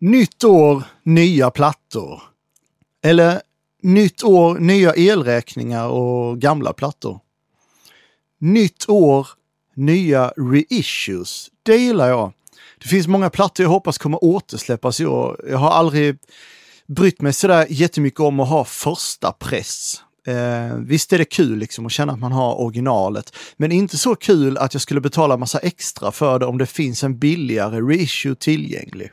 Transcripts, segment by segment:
Nytt år, nya plattor. Eller nytt år, nya elräkningar och gamla plattor. Nytt år, nya reissues. Det gillar jag. Det finns många plattor jag hoppas kommer återsläppas i år. Jag har aldrig brytt mig sådär jättemycket om att ha första press. Eh, visst är det kul liksom att känna att man har originalet, men inte så kul att jag skulle betala massa extra för det om det finns en billigare reissue tillgänglig.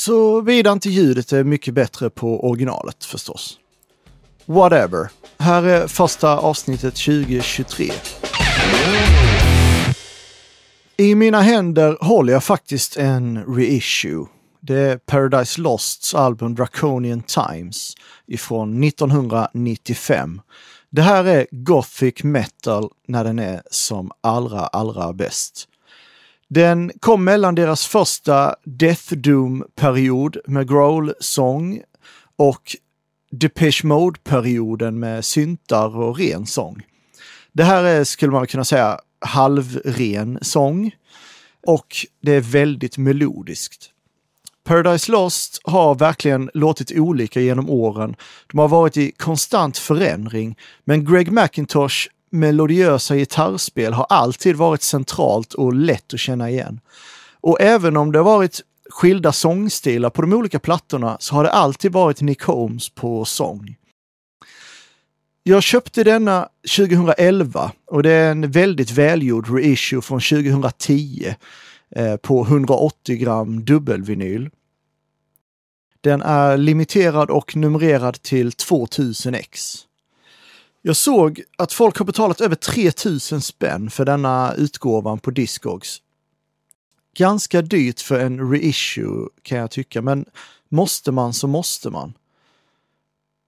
Såvida inte ljudet är mycket bättre på originalet förstås. Whatever. Här är första avsnittet 2023. I mina händer håller jag faktiskt en reissue. Det är Paradise Losts album Draconian Times ifrån 1995. Det här är gothic metal när den är som allra, allra bäst. Den kom mellan deras första Death Doom-period med growl-sång och Depeche Mode-perioden med syntar och ren sång. Det här är, skulle man kunna säga, halvren sång och det är väldigt melodiskt. Paradise Lost har verkligen låtit olika genom åren. De har varit i konstant förändring, men Greg McIntosh melodiösa gitarrspel har alltid varit centralt och lätt att känna igen. Och även om det varit skilda sångstilar på de olika plattorna så har det alltid varit Nick Holmes på sång. Jag köpte denna 2011 och det är en väldigt välgjord reissue från 2010 eh, på 180 gram dubbelvinyl. Den är limiterad och numrerad till 2000X. Jag såg att folk har betalat över 3000 spänn för denna utgåvan på Discogs. Ganska dyrt för en reissue kan jag tycka, men måste man så måste man.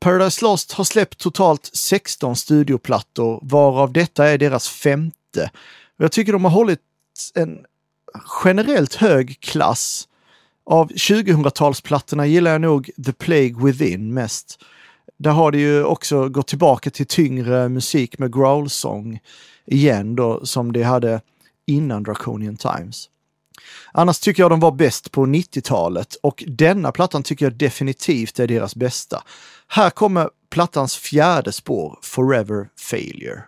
Paradise Lost har släppt totalt 16 studioplattor, varav detta är deras femte. Jag tycker de har hållit en generellt hög klass. Av 2000-talsplattorna gillar jag nog The Plague Within mest. Där har det ju också gått tillbaka till tyngre musik med growlsång igen då, som det hade innan Draconian Times. Annars tycker jag de var bäst på 90-talet och denna plattan tycker jag definitivt är deras bästa. Här kommer plattans fjärde spår, Forever Failure.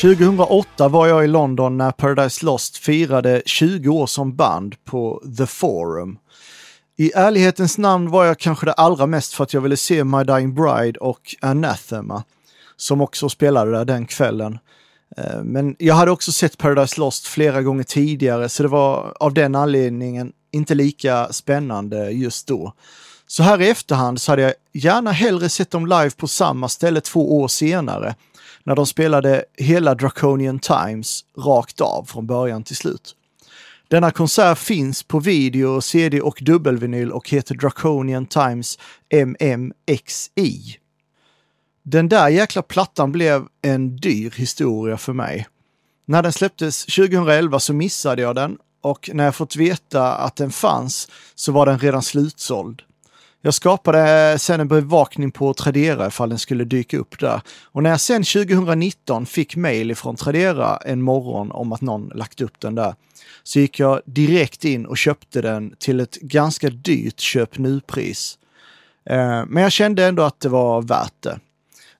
2008 var jag i London när Paradise Lost firade 20 år som band på The Forum. I ärlighetens namn var jag kanske det allra mest för att jag ville se My Dying Bride och Anathema, som också spelade där den kvällen. Eh, men jag hade också sett Paradise Lost flera gånger tidigare, så det var av den anledningen inte lika spännande just då. Så här i efterhand så hade jag gärna hellre sett dem live på samma ställe två år senare, när de spelade hela Draconian Times rakt av från början till slut. Denna konsert finns på video, CD och dubbelvinyl och heter Draconian Times MMXI. Den där jäkla plattan blev en dyr historia för mig. När den släpptes 2011 så missade jag den och när jag fått veta att den fanns så var den redan slutsåld. Jag skapade eh, sen en bevakning på Tradera ifall den skulle dyka upp där. Och när jag sen 2019 fick mail ifrån Tradera en morgon om att någon lagt upp den där, så gick jag direkt in och köpte den till ett ganska dyrt köp nu-pris. Eh, men jag kände ändå att det var värt det.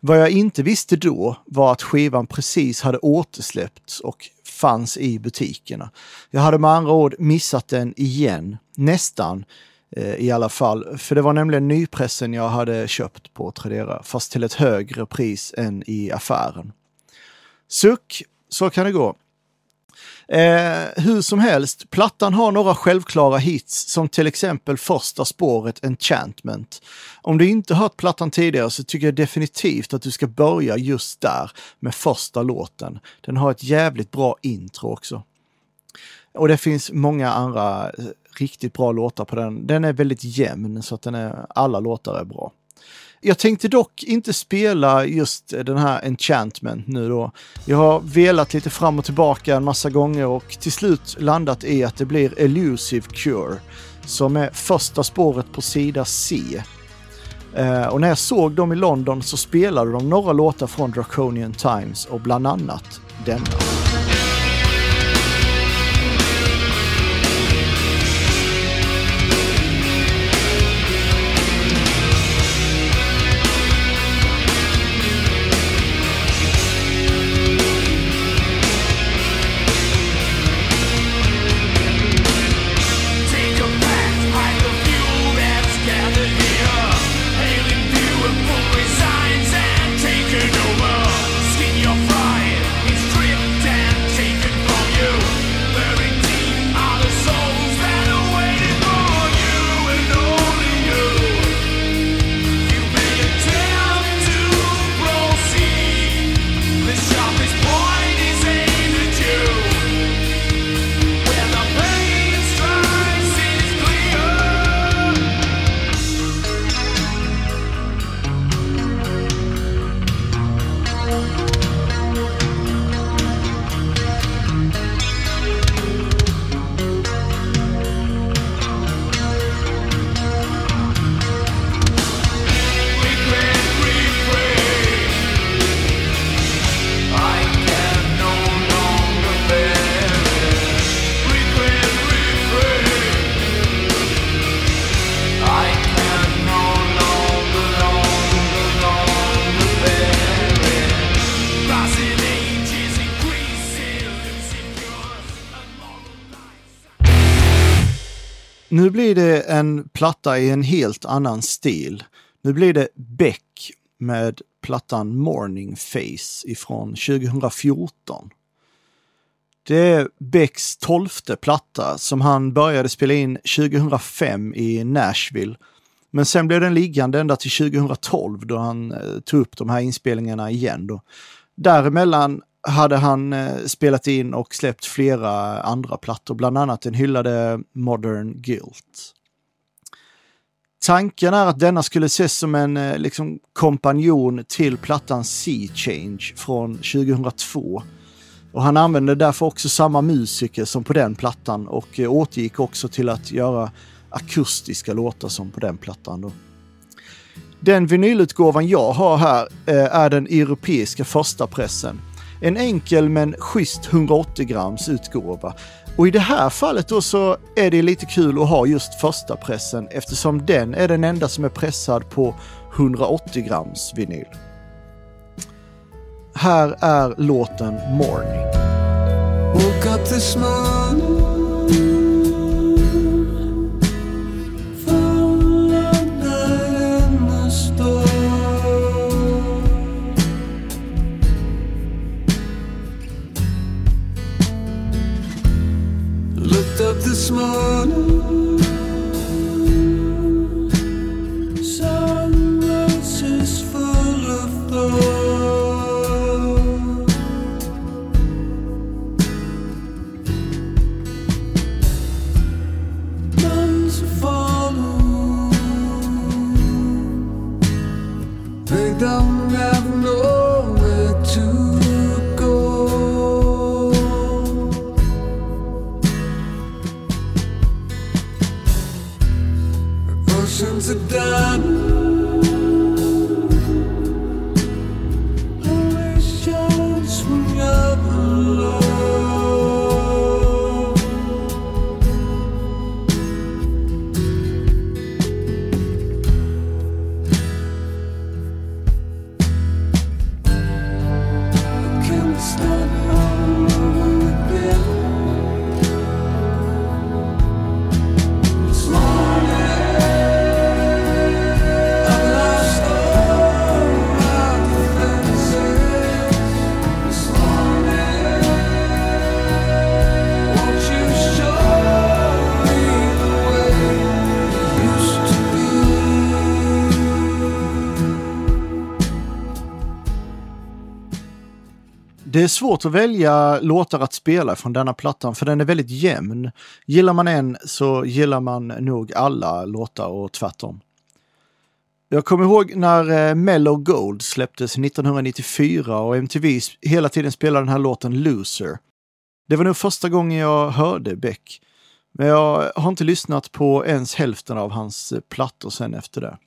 Vad jag inte visste då var att skivan precis hade återsläppts och fanns i butikerna. Jag hade med andra ord missat den igen, nästan Eh, i alla fall. För det var nämligen nypressen jag hade köpt på Tradera, fast till ett högre pris än i affären. Suck, så kan det gå. Eh, hur som helst, plattan har några självklara hits som till exempel första spåret Enchantment. Om du inte hört plattan tidigare så tycker jag definitivt att du ska börja just där med första låten. Den har ett jävligt bra intro också. Och det finns många andra eh, riktigt bra låtar på den. Den är väldigt jämn så att den är, alla låtar är bra. Jag tänkte dock inte spela just den här Enchantment nu då. Jag har velat lite fram och tillbaka en massa gånger och till slut landat i att det blir Elusive Cure som är första spåret på sida C. Eh, och när jag såg dem i London så spelade de några låtar från Draconian Times och bland annat denna. Nu blir det en platta i en helt annan stil. Nu blir det Beck med plattan Morning Face ifrån 2014. Det är Becks tolfte platta som han började spela in 2005 i Nashville. Men sen blev den liggande ända till 2012 då han eh, tog upp de här inspelningarna igen. Då. Däremellan hade han eh, spelat in och släppt flera andra plattor, bland annat den hyllade Modern Guilt. Tanken är att denna skulle ses som en eh, liksom, kompanjon till plattan Sea Change från 2002. Och han använde därför också samma musiker som på den plattan och eh, återgick också till att göra akustiska låtar som på den plattan. Då. Den vinylutgåvan jag har här är den europeiska första pressen en enkel men schysst 180 grams utgåva. Och i det här fallet då så är det lite kul att ha just första pressen eftersom den är den enda som är pressad på 180 grams vinyl. Här är låten Morning. Woke up this morning Oceans are done. Det är svårt att välja låtar att spela från denna plattan för den är väldigt jämn. Gillar man en så gillar man nog alla låtar och tvärtom. Jag kommer ihåg när eh, Mellow Gold släpptes 1994 och MTV hela tiden spelade den här låten Loser. Det var nog första gången jag hörde Beck. Men jag har inte lyssnat på ens hälften av hans eh, plattor sen efter det.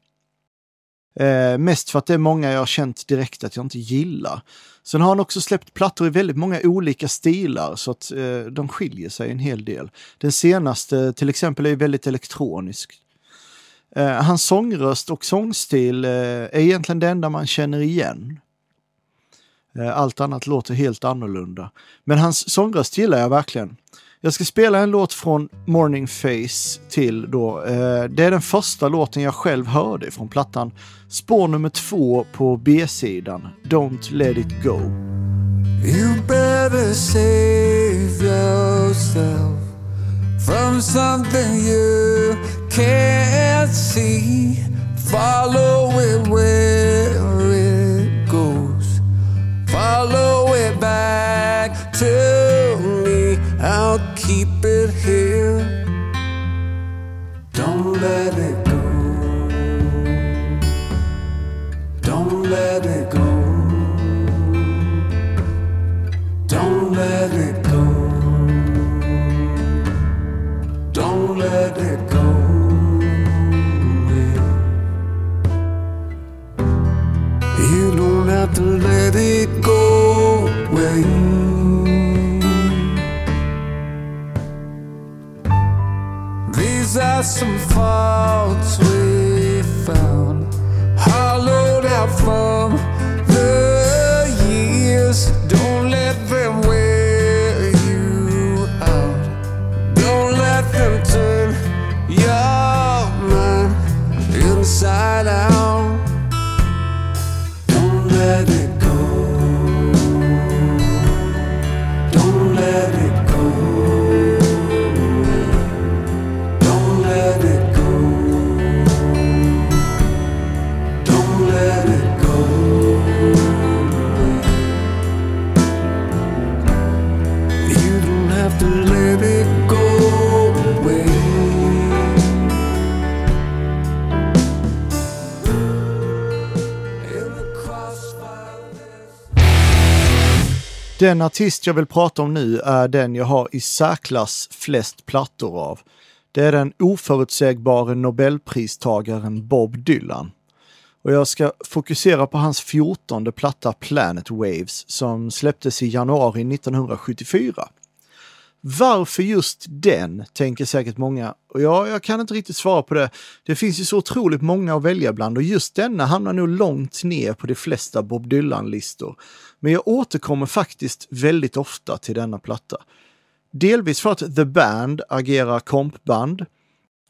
Eh, mest för att det är många jag har känt direkt att jag inte gillar. Sen har han också släppt plattor i väldigt många olika stilar så att eh, de skiljer sig en hel del. Den senaste till exempel är väldigt elektronisk. Eh, hans sångröst och sångstil eh, är egentligen det enda man känner igen. Eh, allt annat låter helt annorlunda. Men hans sångröst gillar jag verkligen. Jag ska spela en låt från Morning Face till då. Eh, det är den första låten jag själv hörde från plattan. Spår nummer två på B-sidan, Don't Let It Go. You better save yourself from something you can't see. Follow it where it goes. Follow it back keep it here. Don't let it Den artist jag vill prata om nu är den jag har i särklass flest plattor av. Det är den oförutsägbare nobelpristagaren Bob Dylan. Och jag ska fokusera på hans fjortonde platta Planet Waves som släpptes i januari 1974. Varför just den, tänker säkert många. Och ja, jag kan inte riktigt svara på det. Det finns ju så otroligt många att välja bland och just denna hamnar nog långt ner på de flesta Bob Dylan-listor. Men jag återkommer faktiskt väldigt ofta till denna platta. Delvis för att The Band agerar kompband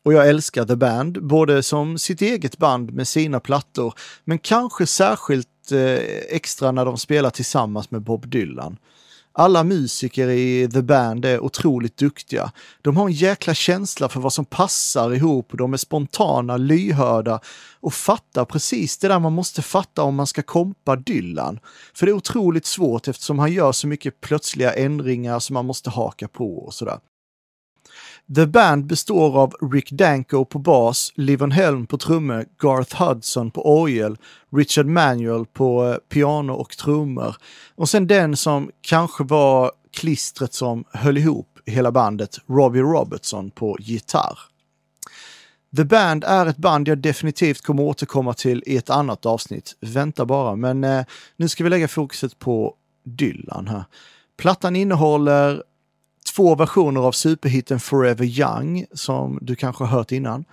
och jag älskar The Band, både som sitt eget band med sina plattor, men kanske särskilt eh, extra när de spelar tillsammans med Bob Dylan. Alla musiker i The Band är otroligt duktiga. De har en jäkla känsla för vad som passar ihop, de är spontana, lyhörda och fattar precis det där man måste fatta om man ska kompa Dylan. För det är otroligt svårt eftersom han gör så mycket plötsliga ändringar som man måste haka på och sådär. The Band består av Rick Danko på bas, Livon Helm på trummor, Garth Hudson på orgel, Richard Manuel på eh, piano och trummor och sen den som kanske var klistret som höll ihop hela bandet, Robbie Robertson på gitarr. The Band är ett band jag definitivt kommer återkomma till i ett annat avsnitt. Vänta bara, men eh, nu ska vi lägga fokuset på Dylan här. Plattan innehåller två versioner av superhitten Forever Young som du kanske har hört innan.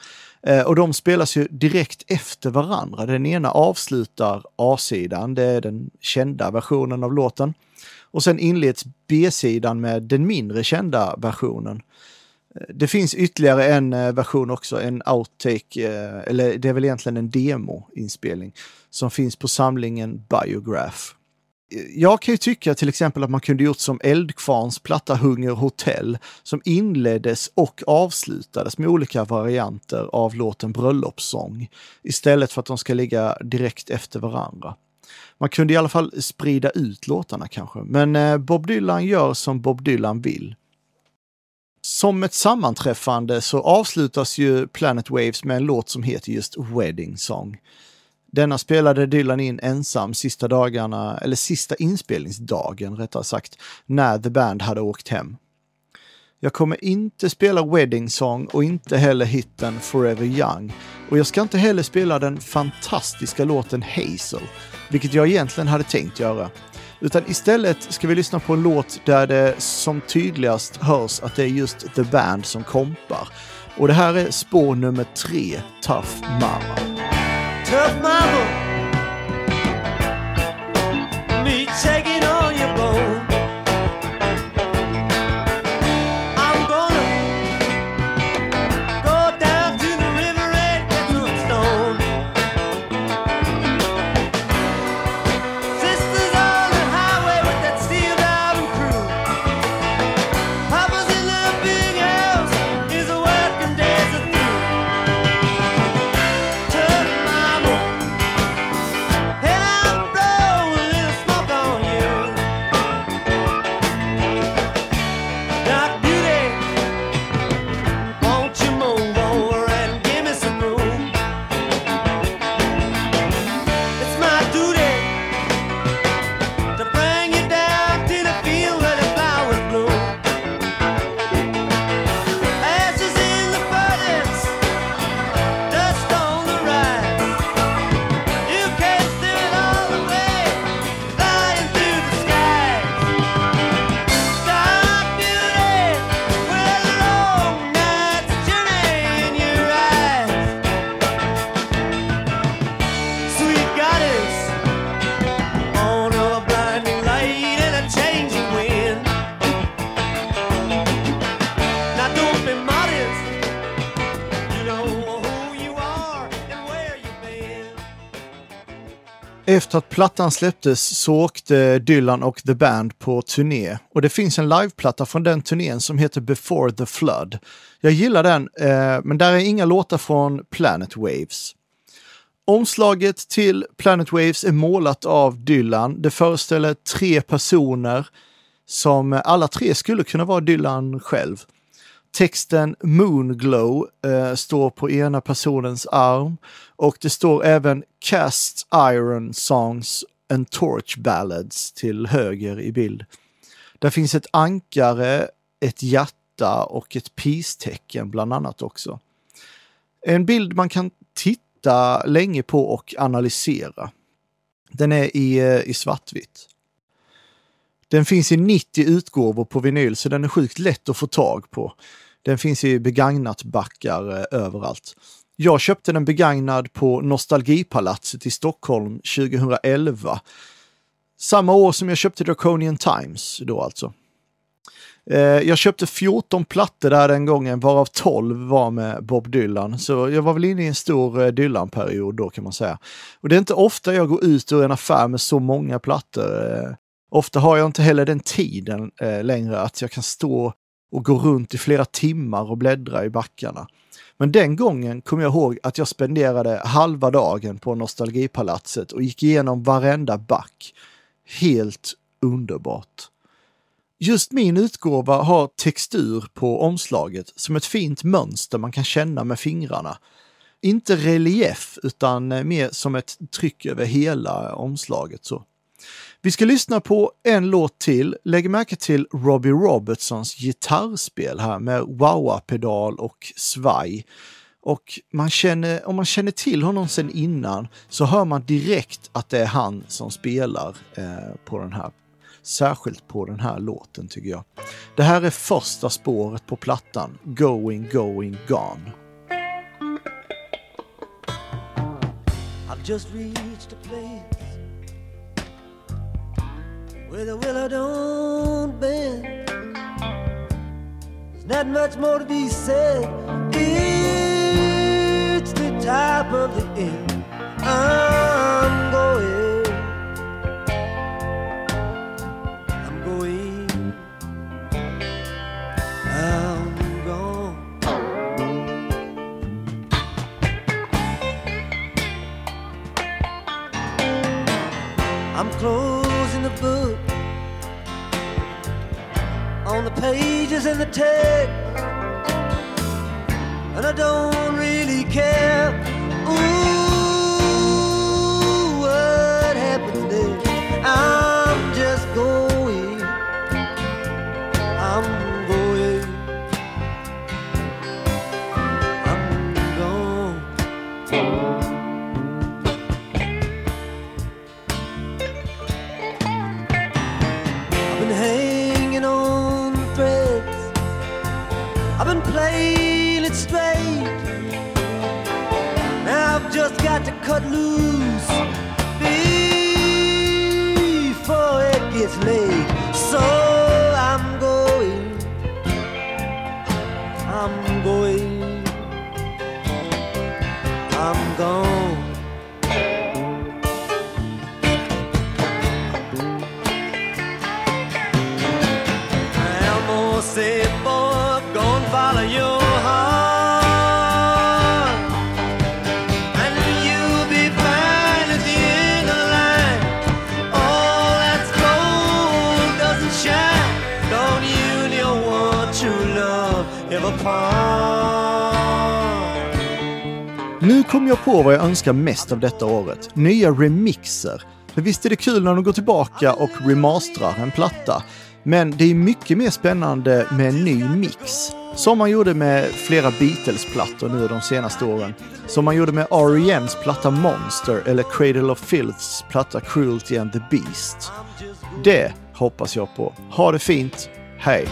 Eh, och de spelas ju direkt efter varandra. Den ena avslutar A-sidan, det är den kända versionen av låten. Och sen inleds B-sidan med den mindre kända versionen. Eh, det finns ytterligare en eh, version också, en outtake, eller det är väl egentligen en demoinspelning som finns på samlingen Biograph. Jag kan ju tycka till exempel att man kunde gjort som Eldkvarns platta Hunger Hotell som inleddes och avslutades med olika varianter av låten Bröllopssång istället för att de ska ligga direkt efter varandra. Man kunde i alla fall sprida ut låtarna kanske, men eh, Bob Dylan gör som Bob Dylan vill. Som ett sammanträffande så avslutas ju Planet Waves med en låt som heter just Wedding Song. Denna spelade Dylan in ensam sista dagarna, eller sista inspelningsdagen rättare sagt, när The Band hade åkt hem. Jag kommer inte spela Wedding Song och inte heller hitten Forever Young. Och jag ska inte heller spela den fantastiska låten Hazel, vilket jag egentligen hade tänkt göra. Utan istället ska vi lyssna på en låt där det som tydligast hörs att det är just The Band som kompar. Och det här är spår nummer tre, Tough Mama. Tough mama. Me taking Efter att plattan släpptes så åkte Dylan och The Band på turné och det finns en liveplatta från den turnén som heter Before the Flood. Jag gillar den, eh, men där är inga låtar från Planet Waves. Omslaget till Planet Waves är målat av Dylan. Det föreställer tre personer som alla tre skulle kunna vara Dylan själv. Texten Moonglow eh, står på ena personens arm och det står även Cast Iron Songs and Torch Ballads till höger i bild. Där finns ett ankare, ett hjärta och ett peace-tecken bland annat också. En bild man kan titta länge på och analysera. Den är i, eh, i svartvitt. Den finns i 90 utgåvor på vinyl så den är sjukt lätt att få tag på. Den finns i begagnat backar eh, överallt. Jag köpte den begagnad på Nostalgipalatset i Stockholm 2011. Samma år som jag köpte Draconian Times då alltså. Eh, Jag köpte 14 plattor där den gången, varav 12 var med Bob Dylan. Så jag var väl inne i en stor eh, Dylan-period då kan man säga. Och det är inte ofta jag går ut ur en affär med så många plattor. Eh, Ofta har jag inte heller den tiden eh, längre att jag kan stå och gå runt i flera timmar och bläddra i backarna. Men den gången kom jag ihåg att jag spenderade halva dagen på Nostalgipalatset och gick igenom varenda back. Helt underbart. Just min utgåva har textur på omslaget som ett fint mönster man kan känna med fingrarna. Inte relief utan mer som ett tryck över hela omslaget. Så. Vi ska lyssna på en låt till. Lägg märke till Robbie Robertsons gitarrspel här med wah-pedal och svaj. Och man känner, om man känner till honom sen innan så hör man direkt att det är han som spelar eh, på den här. Särskilt på den här låten tycker jag. Det här är första spåret på plattan, Going, Going, Gone. I've just reached a place where the willow don't bend. There's not much more to be said. It's the top of the end. I'm going. I'm going. I'm gone. I'm closing the pages and the text, and I don't really care. Ooh, blues before it gets late. Kom jag på vad jag önskar mest av detta året. Nya remixer. För visst är det kul när de går tillbaka och remastrar en platta. Men det är mycket mer spännande med en ny mix. Som man gjorde med flera Beatles-plattor nu de senaste åren. Som man gjorde med R.E.M's platta Monster eller Cradle of Filths platta Cruelty and the Beast. Det hoppas jag på. Ha det fint. Hej!